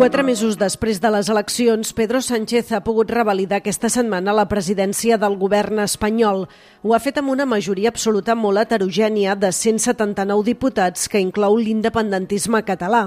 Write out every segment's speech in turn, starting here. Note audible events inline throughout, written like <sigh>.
Quatre mesos després de les eleccions, Pedro Sánchez ha pogut revalidar aquesta setmana la presidència del govern espanyol. Ho ha fet amb una majoria absoluta molt heterogènia de 179 diputats que inclou l'independentisme català.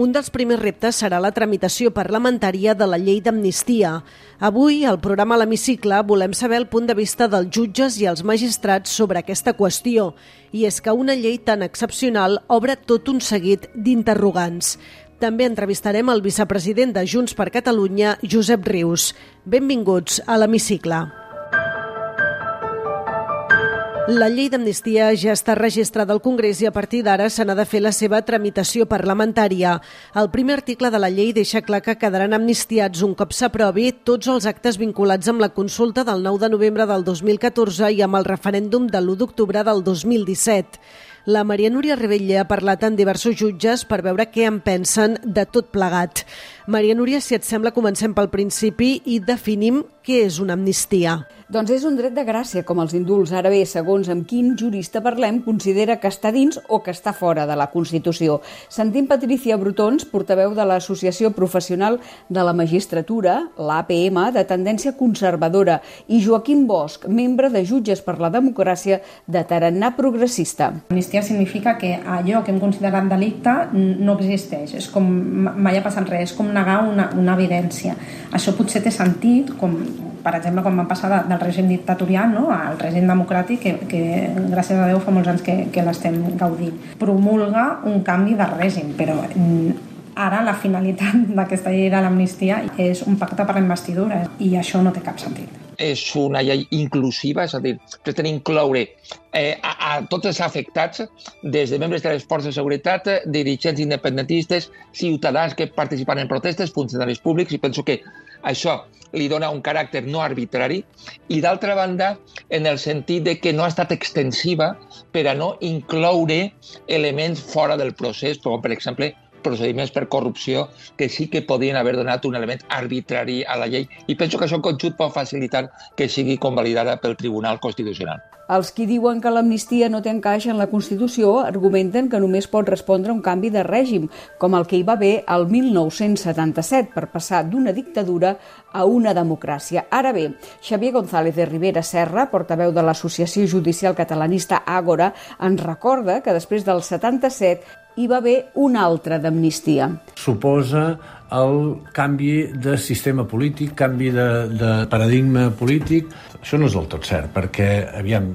Un dels primers reptes serà la tramitació parlamentària de la llei d'amnistia. Avui, al programa L'Hemicicle, volem saber el punt de vista dels jutges i els magistrats sobre aquesta qüestió. I és que una llei tan excepcional obre tot un seguit d'interrogants. També entrevistarem el vicepresident de Junts per Catalunya, Josep Rius. Benvinguts a l'Hemicicle. La llei d'amnistia ja està registrada al Congrés i a partir d'ara se n'ha de fer la seva tramitació parlamentària. El primer article de la llei deixa clar que quedaran amnistiats un cop s'aprovi tots els actes vinculats amb la consulta del 9 de novembre del 2014 i amb el referèndum de l'1 d'octubre del 2017. La Maria Núria Rebelle ha parlat amb diversos jutges per veure què en pensen de tot plegat. Maria Núria, si et sembla, comencem pel principi i definim què és una amnistia. Doncs és un dret de gràcia, com els indults. Ara bé, segons amb quin jurista parlem, considera que està dins o que està fora de la Constitució. Sentim Patricia Brutons, portaveu de l'Associació Professional de la Magistratura, l'APM, de tendència conservadora, i Joaquim Bosch, membre de Jutges per la Democràcia de Tarannà Progressista. Amnistia significa que allò que hem considerat delicte no existeix. És com mai ha passat res, és com negar una, una evidència. Això potser té sentit, com per exemple, quan van passar del règim dictatorial no, al règim democràtic, que, que gràcies a Déu fa molts anys que, que l'estem gaudint. Promulga un canvi de règim, però mm, ara la finalitat <laughs> d'aquesta llei de l'amnistia és un pacte per la investidura i això no té cap sentit és una llei inclusiva, és a dir, pretén incloure eh, a, a tots els afectats, des de membres de les forces de seguretat, dirigents independentistes, ciutadans que participen en protestes, funcionaris públics, i penso que això li dona un caràcter no arbitrari. I, d'altra banda, en el sentit de que no ha estat extensiva per a no incloure elements fora del procés, com per exemple procediments per corrupció que sí que podien haver donat un element arbitrari a la llei i penso que això en conjunt pot facilitar que sigui convalidada pel Tribunal Constitucional. Els qui diuen que l'amnistia no té encaix en la Constitució argumenten que només pot respondre a un canvi de règim, com el que hi va haver el 1977 per passar d'una dictadura a una democràcia. Ara bé, Xavier González de Rivera Serra, portaveu de l'Associació Judicial Catalanista Àgora, ens recorda que després del 77 hi va haver una altra d'amnistia. Suposa el canvi de sistema polític, canvi de, de paradigma polític. Això no és del tot cert, perquè, aviam,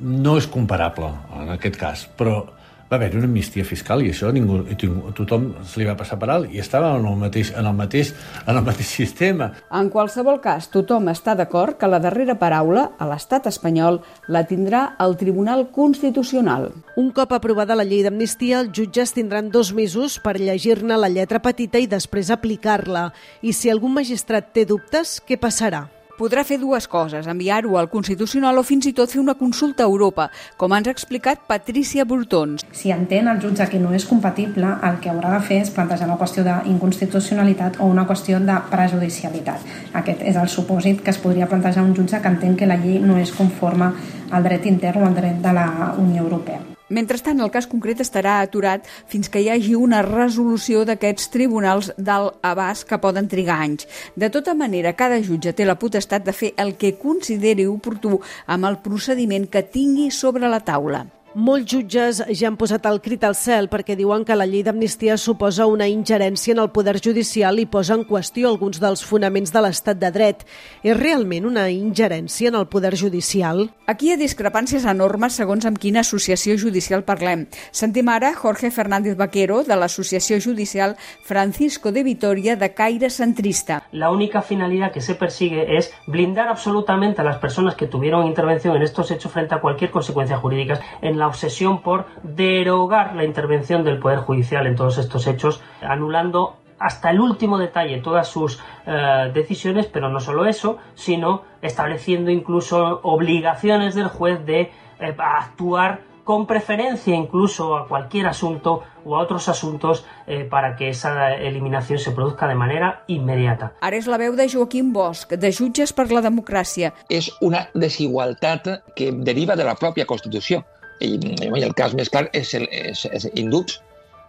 no és comparable en aquest cas, però va haver una amnistia fiscal i això ningú, i tothom se li va passar per alt i estava en el mateix, en el mateix, en el mateix sistema. En qualsevol cas, tothom està d'acord que la darrera paraula a l'estat espanyol la tindrà el Tribunal Constitucional. Un cop aprovada la llei d'amnistia, els jutges tindran dos mesos per llegir-ne la lletra petita i després aplicar-la. I si algun magistrat té dubtes, què passarà? Podrà fer dues coses, enviar-ho al Constitucional o fins i tot fer una consulta a Europa, com ens ha explicat Patricia Burtons. Si entén el jutge que no és compatible, el que haurà de fer és plantejar una qüestió d'inconstitucionalitat o una qüestió de prejudicialitat. Aquest és el supòsit que es podria plantejar un jutge que entén que la llei no és conforme al dret intern o al dret de la Unió Europea. Mentrestant, el cas concret estarà aturat fins que hi hagi una resolució d'aquests tribunals d'alt abast que poden trigar anys. De tota manera, cada jutge té la potestat de fer el que consideri oportú amb el procediment que tingui sobre la taula. Molts jutges ja han posat el crit al cel perquè diuen que la llei d'amnistia suposa una ingerència en el poder judicial i posa en qüestió alguns dels fonaments de l'estat de dret. És realment una ingerència en el poder judicial? Aquí hi ha discrepàncies enormes segons amb quina associació judicial parlem. Sentim ara Jorge Fernández Vaquero de l'Associació Judicial Francisco de Vitoria de caire centrista. La única finalidad que se persigue es blindar absolutamente a las personas que tuvieron intervención en estos hechos frente a cualquier consecuencia jurídica en la obsesión por derogar la intervención del Poder Judicial en todos estos hechos, anulando hasta el último detalle todas sus eh, decisiones, pero no solo eso, sino estableciendo incluso obligaciones del juez de eh, actuar con preferencia incluso a cualquier asunto o a otros asuntos eh, para que esa eliminación se produzca de manera inmediata. Ara és la veu de Joaquim Bosch, de Jutges per la Democràcia. És una desigualtat que deriva de la pròpia Constitució. I, i el cas més clar és, el, és, és indults.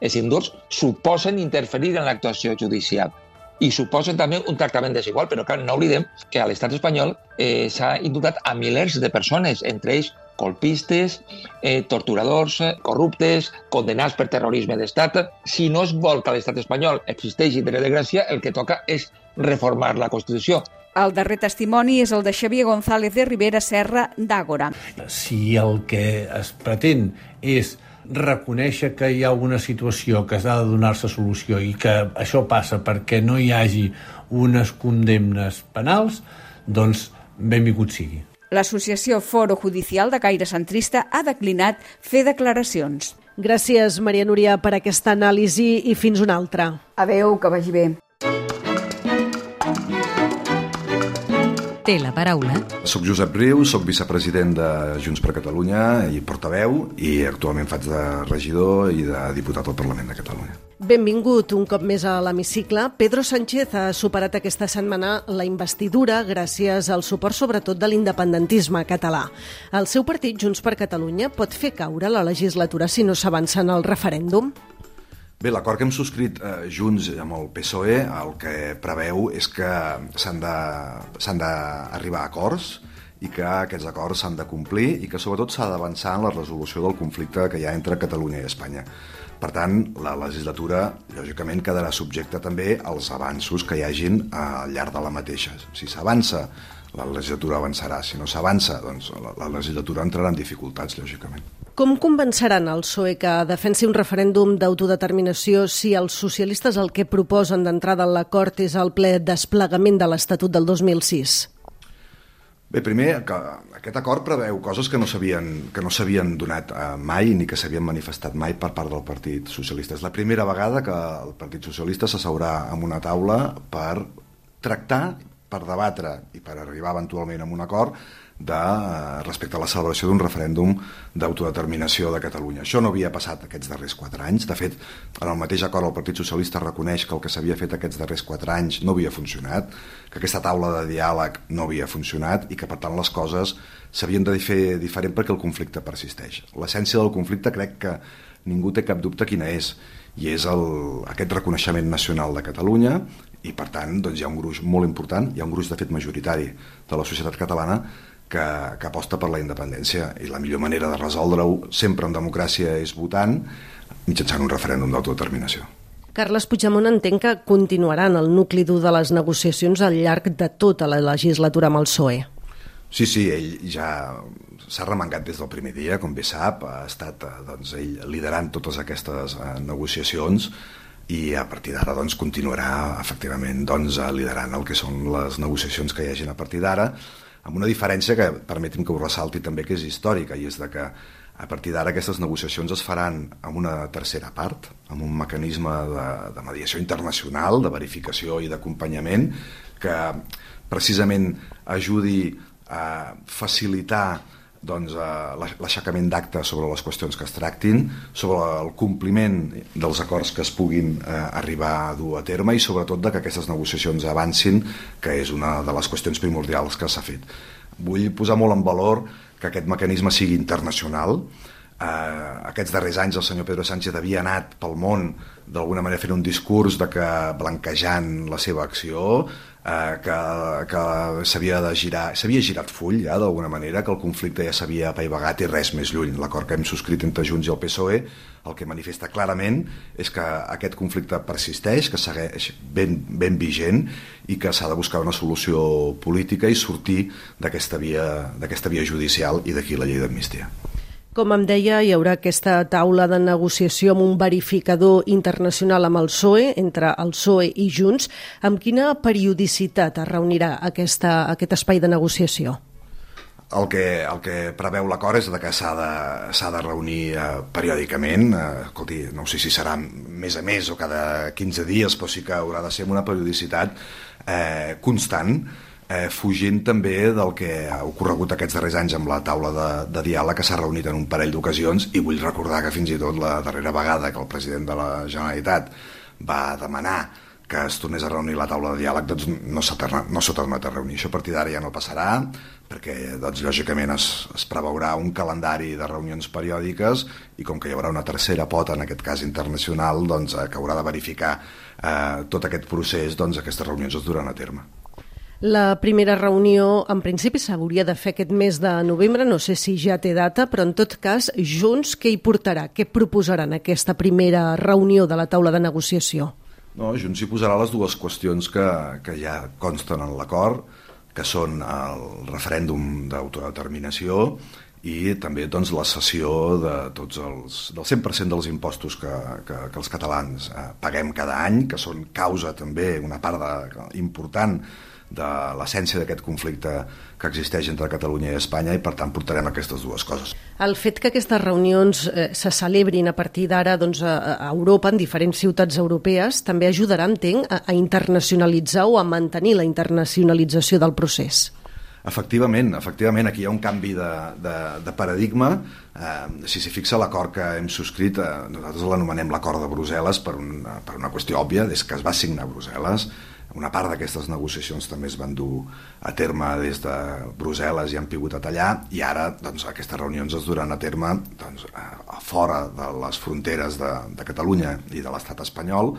Els indults suposen interferir en l'actuació judicial i suposen també un tractament desigual, però clar, no oblidem que a l'estat espanyol eh, s'ha indultat a milers de persones, entre ells colpistes, eh, torturadors, eh, corruptes, condenats per terrorisme d'estat. Si no es vol que l'estat espanyol existeixi dret de gràcia, el que toca és reformar la Constitució. El darrer testimoni és el de Xavier González de Rivera Serra d'Àgora. Si el que es pretén és reconèixer que hi ha una situació que s'ha de donar-se solució i que això passa perquè no hi hagi unes condemnes penals, doncs benvingut sigui. L'associació Foro Judicial de Caire Centrista ha declinat fer declaracions. Gràcies, Maria Núria, per aquesta anàlisi i fins una altra. Adeu, que vagi bé. Té la paraula. Soc Josep Riu, soc vicepresident de Junts per Catalunya i portaveu i actualment faig de regidor i de diputat al Parlament de Catalunya. Benvingut un cop més a l'hemicicle. Pedro Sánchez ha superat aquesta setmana la investidura gràcies al suport sobretot de l'independentisme català. El seu partit, Junts per Catalunya, pot fer caure la legislatura si no s'avança en el referèndum? Bé, l'acord que hem subscrit eh, junts amb el PSOE el que preveu és que s'han d'arribar a acords i que aquests acords s'han de complir i que sobretot s'ha d'avançar en la resolució del conflicte que hi ha entre Catalunya i Espanya. Per tant, la legislatura, lògicament, quedarà subjecte també als avanços que hi hagin al llarg de la mateixa. Si s'avança, la legislatura avançarà. Si no s'avança, doncs la, la legislatura entrarà en dificultats, lògicament. Com convenceran el PSOE que defensi un referèndum d'autodeterminació si els socialistes el que proposen d'entrada en l'acord és el ple desplegament de l'Estatut del 2006? Bé, primer, que aquest acord preveu coses que no s'havien que no s'havien donat eh, mai ni que s'havien manifestat mai per part del Partit Socialista. És la primera vegada que el Partit Socialista s'asseurà en una taula per tractar, per debatre i per arribar eventualment a un acord de, eh, respecte a la celebració d'un referèndum d'autodeterminació de Catalunya. Això no havia passat aquests darrers quatre anys. De fet, en el mateix acord el Partit Socialista reconeix que el que s'havia fet aquests darrers quatre anys no havia funcionat, que aquesta taula de diàleg no havia funcionat i que, per tant, les coses s'havien de fer diferent perquè el conflicte persisteix. L'essència del conflicte crec que ningú té cap dubte quina és, i és el, aquest reconeixement nacional de Catalunya i per tant doncs, hi ha un gruix molt important, hi ha un gruix de fet majoritari de la societat catalana que, que aposta per la independència i la millor manera de resoldre-ho sempre en democràcia és votant mitjançant un referèndum d'autodeterminació. Carles Puigdemont entenc que continuaran el nucli dur de les negociacions al llarg de tota la legislatura amb el PSOE. Sí, sí, ell ja s'ha remengat des del primer dia, com bé sap, ha estat eh, doncs, ell liderant totes aquestes eh, negociacions i a partir d'ara doncs, continuarà efectivament doncs, liderant el que són les negociacions que hi hagin a partir d'ara amb una diferència que permetim que ho ressalti també que és històrica i és de que a partir d'ara aquestes negociacions es faran amb una tercera part, amb un mecanisme de, de mediació internacional, de verificació i d'acompanyament que precisament ajudi a facilitar doncs, eh, l'aixecament d'actes sobre les qüestions que es tractin, sobre el compliment dels acords que es puguin eh, arribar a dur a terme i sobretot de que aquestes negociacions avancin, que és una de les qüestions primordials que s'ha fet. Vull posar molt en valor que aquest mecanisme sigui internacional, eh, aquests darrers anys el senyor Pedro Sánchez havia anat pel món d'alguna manera fent un discurs de que blanquejant la seva acció eh, que, que s'havia de girar, s'havia girat full ja d'alguna manera, que el conflicte ja s'havia apaivagat i res més lluny. L'acord que hem subscrit entre Junts i el PSOE el que manifesta clarament és que aquest conflicte persisteix, que segueix ben, ben vigent i que s'ha de buscar una solució política i sortir d'aquesta via, via judicial i d'aquí la llei d'amnistia. Com em deia, hi haurà aquesta taula de negociació amb un verificador internacional amb el PSOE, entre el PSOE i Junts. Amb quina periodicitat es reunirà aquesta, aquest espai de negociació? El que, el que preveu l'acord és de que s'ha de, de reunir eh, periòdicament, eh, escolti, no sé si serà més a més o cada 15 dies, però sí que haurà de ser amb una periodicitat eh, constant, eh, fugint també del que ha ocorregut aquests darrers anys amb la taula de, de diàleg que s'ha reunit en un parell d'ocasions i vull recordar que fins i tot la darrera vegada que el president de la Generalitat va demanar que es tornés a reunir la taula de diàleg doncs no s'ha no tornat a reunir. Això a partir d'ara ja no passarà, perquè doncs, lògicament es, es preveurà un calendari de reunions periòdiques i com que hi haurà una tercera pota, en aquest cas internacional, doncs, eh, que haurà de verificar eh, tot aquest procés, doncs aquestes reunions es duran a terme. La primera reunió, en principi, s'hauria de fer aquest mes de novembre, no sé si ja té data, però en tot cas, Junts, què hi portarà? Què proposaran aquesta primera reunió de la taula de negociació? No, Junts hi posarà les dues qüestions que, que ja consten en l'acord, que són el referèndum d'autodeterminació i també doncs, la cessió de tots els, del 100% dels impostos que, que, que els catalans eh, paguem cada any, que són causa també una part de, important de l'essència d'aquest conflicte que existeix entre Catalunya i Espanya i per tant portarem aquestes dues coses. El fet que aquestes reunions eh, se celebrin a partir d'ara doncs, a, a Europa, en diferents ciutats europees, també ajudarà, entenc, a, a internacionalitzar o a mantenir la internacionalització del procés. Efectivament, efectivament, aquí hi ha un canvi de, de, de paradigma. Eh, si s'hi fixa l'acord que hem subscrit, eh, nosaltres l'anomenem l'acord de Brussel·les per una, per una qüestió òbvia, des que es va signar a Brussel·les, una part d'aquestes negociacions també es van dur a terme des de Brussel·les i han pivotat allà i ara doncs, aquestes reunions es duran a terme doncs, a fora de les fronteres de, de Catalunya i de l'estat espanyol.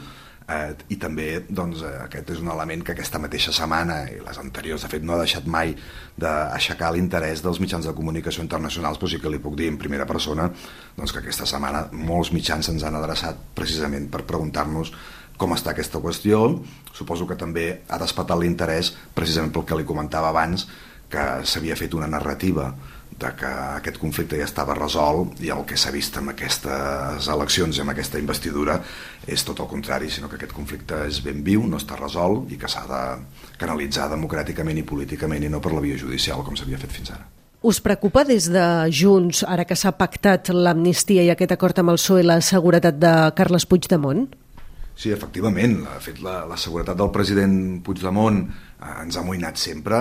Eh, i també doncs, aquest és un element que aquesta mateixa setmana i les anteriors de fet no ha deixat mai d'aixecar l'interès dels mitjans de comunicació internacionals però sí que li puc dir en primera persona doncs, que aquesta setmana molts mitjans ens han adreçat precisament per preguntar-nos com està aquesta qüestió. Suposo que també ha despetat l'interès precisament pel que li comentava abans, que s'havia fet una narrativa de que aquest conflicte ja estava resolt i el que s'ha vist amb aquestes eleccions i amb aquesta investidura és tot el contrari, sinó que aquest conflicte és ben viu, no està resolt i que s'ha de canalitzar democràticament i políticament i no per la via judicial com s'havia fet fins ara. Us preocupa des de Junts, ara que s'ha pactat l'amnistia i aquest acord amb el PSOE, la seguretat de Carles Puigdemont? Sí, efectivament. De fet, la, la seguretat del president Puigdemont eh, ens ha amoïnat sempre.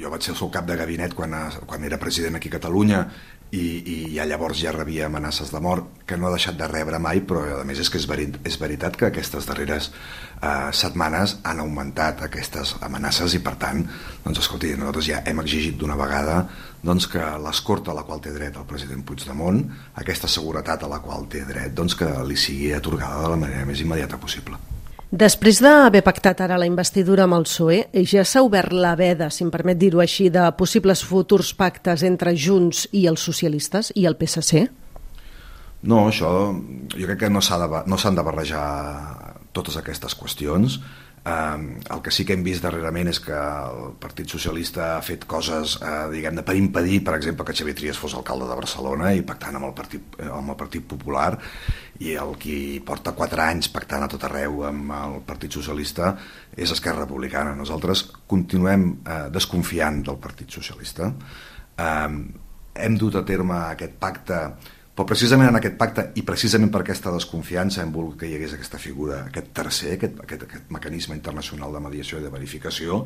Jo vaig ser el seu cap de gabinet quan, quan era president aquí a Catalunya i, i ja llavors ja rebia amenaces de mort que no ha deixat de rebre mai, però a més és que és, verit, és veritat que aquestes darreres eh, setmanes han augmentat aquestes amenaces i per tant, doncs escolti, nosaltres ja hem exigit d'una vegada doncs, que l'escorta a la qual té dret el president Puigdemont, aquesta seguretat a la qual té dret, doncs, que li sigui atorgada de la manera més immediata possible. Després d'haver pactat ara la investidura amb el PSOE, ja s'ha obert la veda, si em permet dir-ho així, de possibles futurs pactes entre Junts i els socialistes i el PSC? No, això jo crec que no s'han de, no de barrejar totes aquestes qüestions. Eh, el que sí que hem vist darrerament és que el Partit Socialista ha fet coses, eh, diguem-ne, per impedir, per exemple, que Xavier Trias fos alcalde de Barcelona i pactant amb el Partit, eh, amb el Partit Popular i el qui porta quatre anys pactant a tot arreu amb el Partit Socialista és Esquerra Republicana. Nosaltres continuem eh, desconfiant del Partit Socialista. Eh, hem dut a terme aquest pacte però precisament en aquest pacte i precisament per aquesta desconfiança hem volgut que hi hagués aquesta figura, aquest tercer, aquest, aquest, aquest mecanisme internacional de mediació i de verificació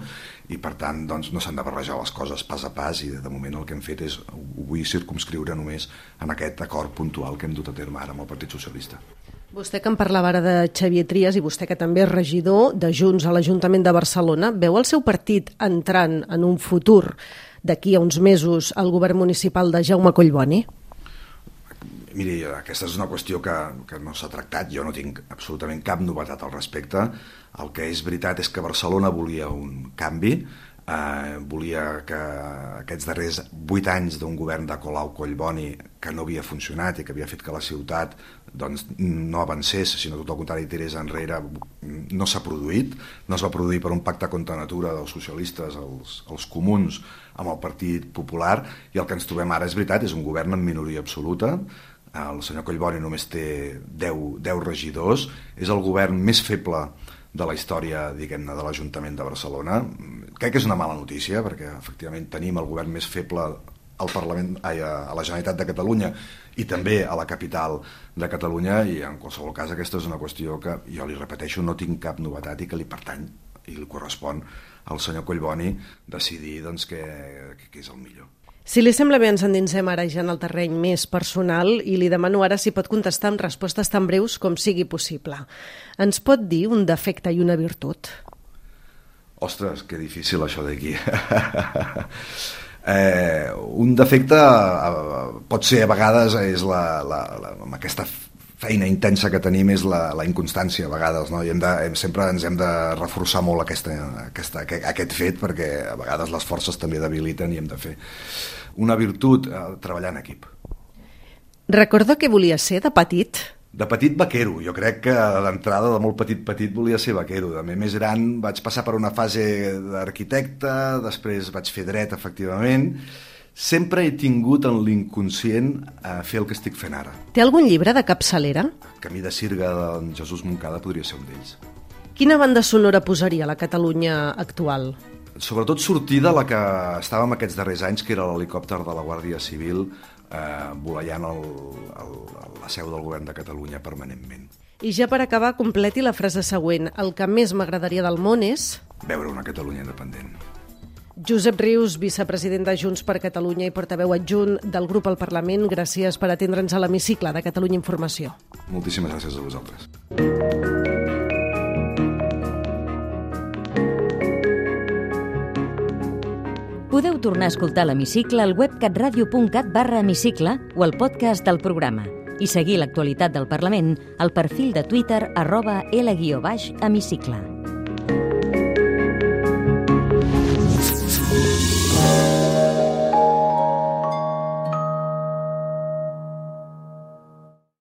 i per tant doncs, no s'han de barrejar les coses pas a pas i de moment el que hem fet és ho vull circumscriure només en aquest acord puntual que hem dut a terme ara amb el Partit Socialista. Vostè que em parlava ara de Xavier Trias i vostè que també és regidor de Junts a l'Ajuntament de Barcelona, veu el seu partit entrant en un futur d'aquí a uns mesos al govern municipal de Jaume Collboni? Miri, aquesta és una qüestió que, que no s'ha tractat, jo no tinc absolutament cap novetat al respecte. El que és veritat és que Barcelona volia un canvi, eh, volia que aquests darrers vuit anys d'un govern de Colau Collboni que no havia funcionat i que havia fet que la ciutat doncs, no avancés, sinó tot el contrari tirés enrere, no s'ha produït. No es va produir per un pacte contra natura dels socialistes, els, els comuns, amb el Partit Popular, i el que ens trobem ara és veritat, és un govern en minoria absoluta, el senyor Collboni només té 10, 10 regidors, és el govern més feble de la història, diguem-ne, de l'Ajuntament de Barcelona. Crec que és una mala notícia, perquè efectivament tenim el govern més feble al Parlament, ai, a la Generalitat de Catalunya i també a la capital de Catalunya i en qualsevol cas aquesta és una qüestió que jo li repeteixo no tinc cap novetat i que li pertany i li correspon al senyor Collboni decidir doncs, què, és el millor. Si li sembla bé, ens endinsem ara ja en el terreny més personal i li demano ara si pot contestar amb respostes tan breus com sigui possible. Ens pot dir un defecte i una virtut? Ostres, que difícil això d'aquí. <laughs> eh, un defecte eh, pot ser a vegades és la, la, la, amb aquesta feina intensa que tenim és la, la inconstància a vegades, no? I hem de, hem, sempre ens hem de reforçar molt aquesta, aquesta, aquest, aquest fet perquè a vegades les forces també debiliten i hem de fer una virtut, eh, treballar en equip. Recorda què volia ser de petit? De petit vaquero, jo crec que d'entrada de molt petit petit volia ser vaquero, de més gran vaig passar per una fase d'arquitecte, després vaig fer dret efectivament, sempre he tingut en l'inconscient a fer el que estic fent ara. Té algun llibre de capçalera? Camí de Sirga de Jesús Moncada podria ser un d'ells. Quina banda sonora posaria la Catalunya actual? Sobretot sortida la que estàvem aquests darrers anys, que era l'helicòpter de la Guàrdia Civil eh, voleiant el, el, la seu del govern de Catalunya permanentment. I ja per acabar, completi la frase següent. El que més m'agradaria del món és... Veure una Catalunya independent. Josep Rius, vicepresident de Junts per Catalunya i portaveu adjunt del grup al Parlament, gràcies per atendre'ns a l'hemicicle de Catalunya Informació. Moltíssimes gràcies a vosaltres. Podeu tornar a escoltar l'hemicicle al web catradio.cat barra hemicicle o al podcast del programa i seguir l'actualitat del Parlament al perfil de Twitter arroba L-hemicicle.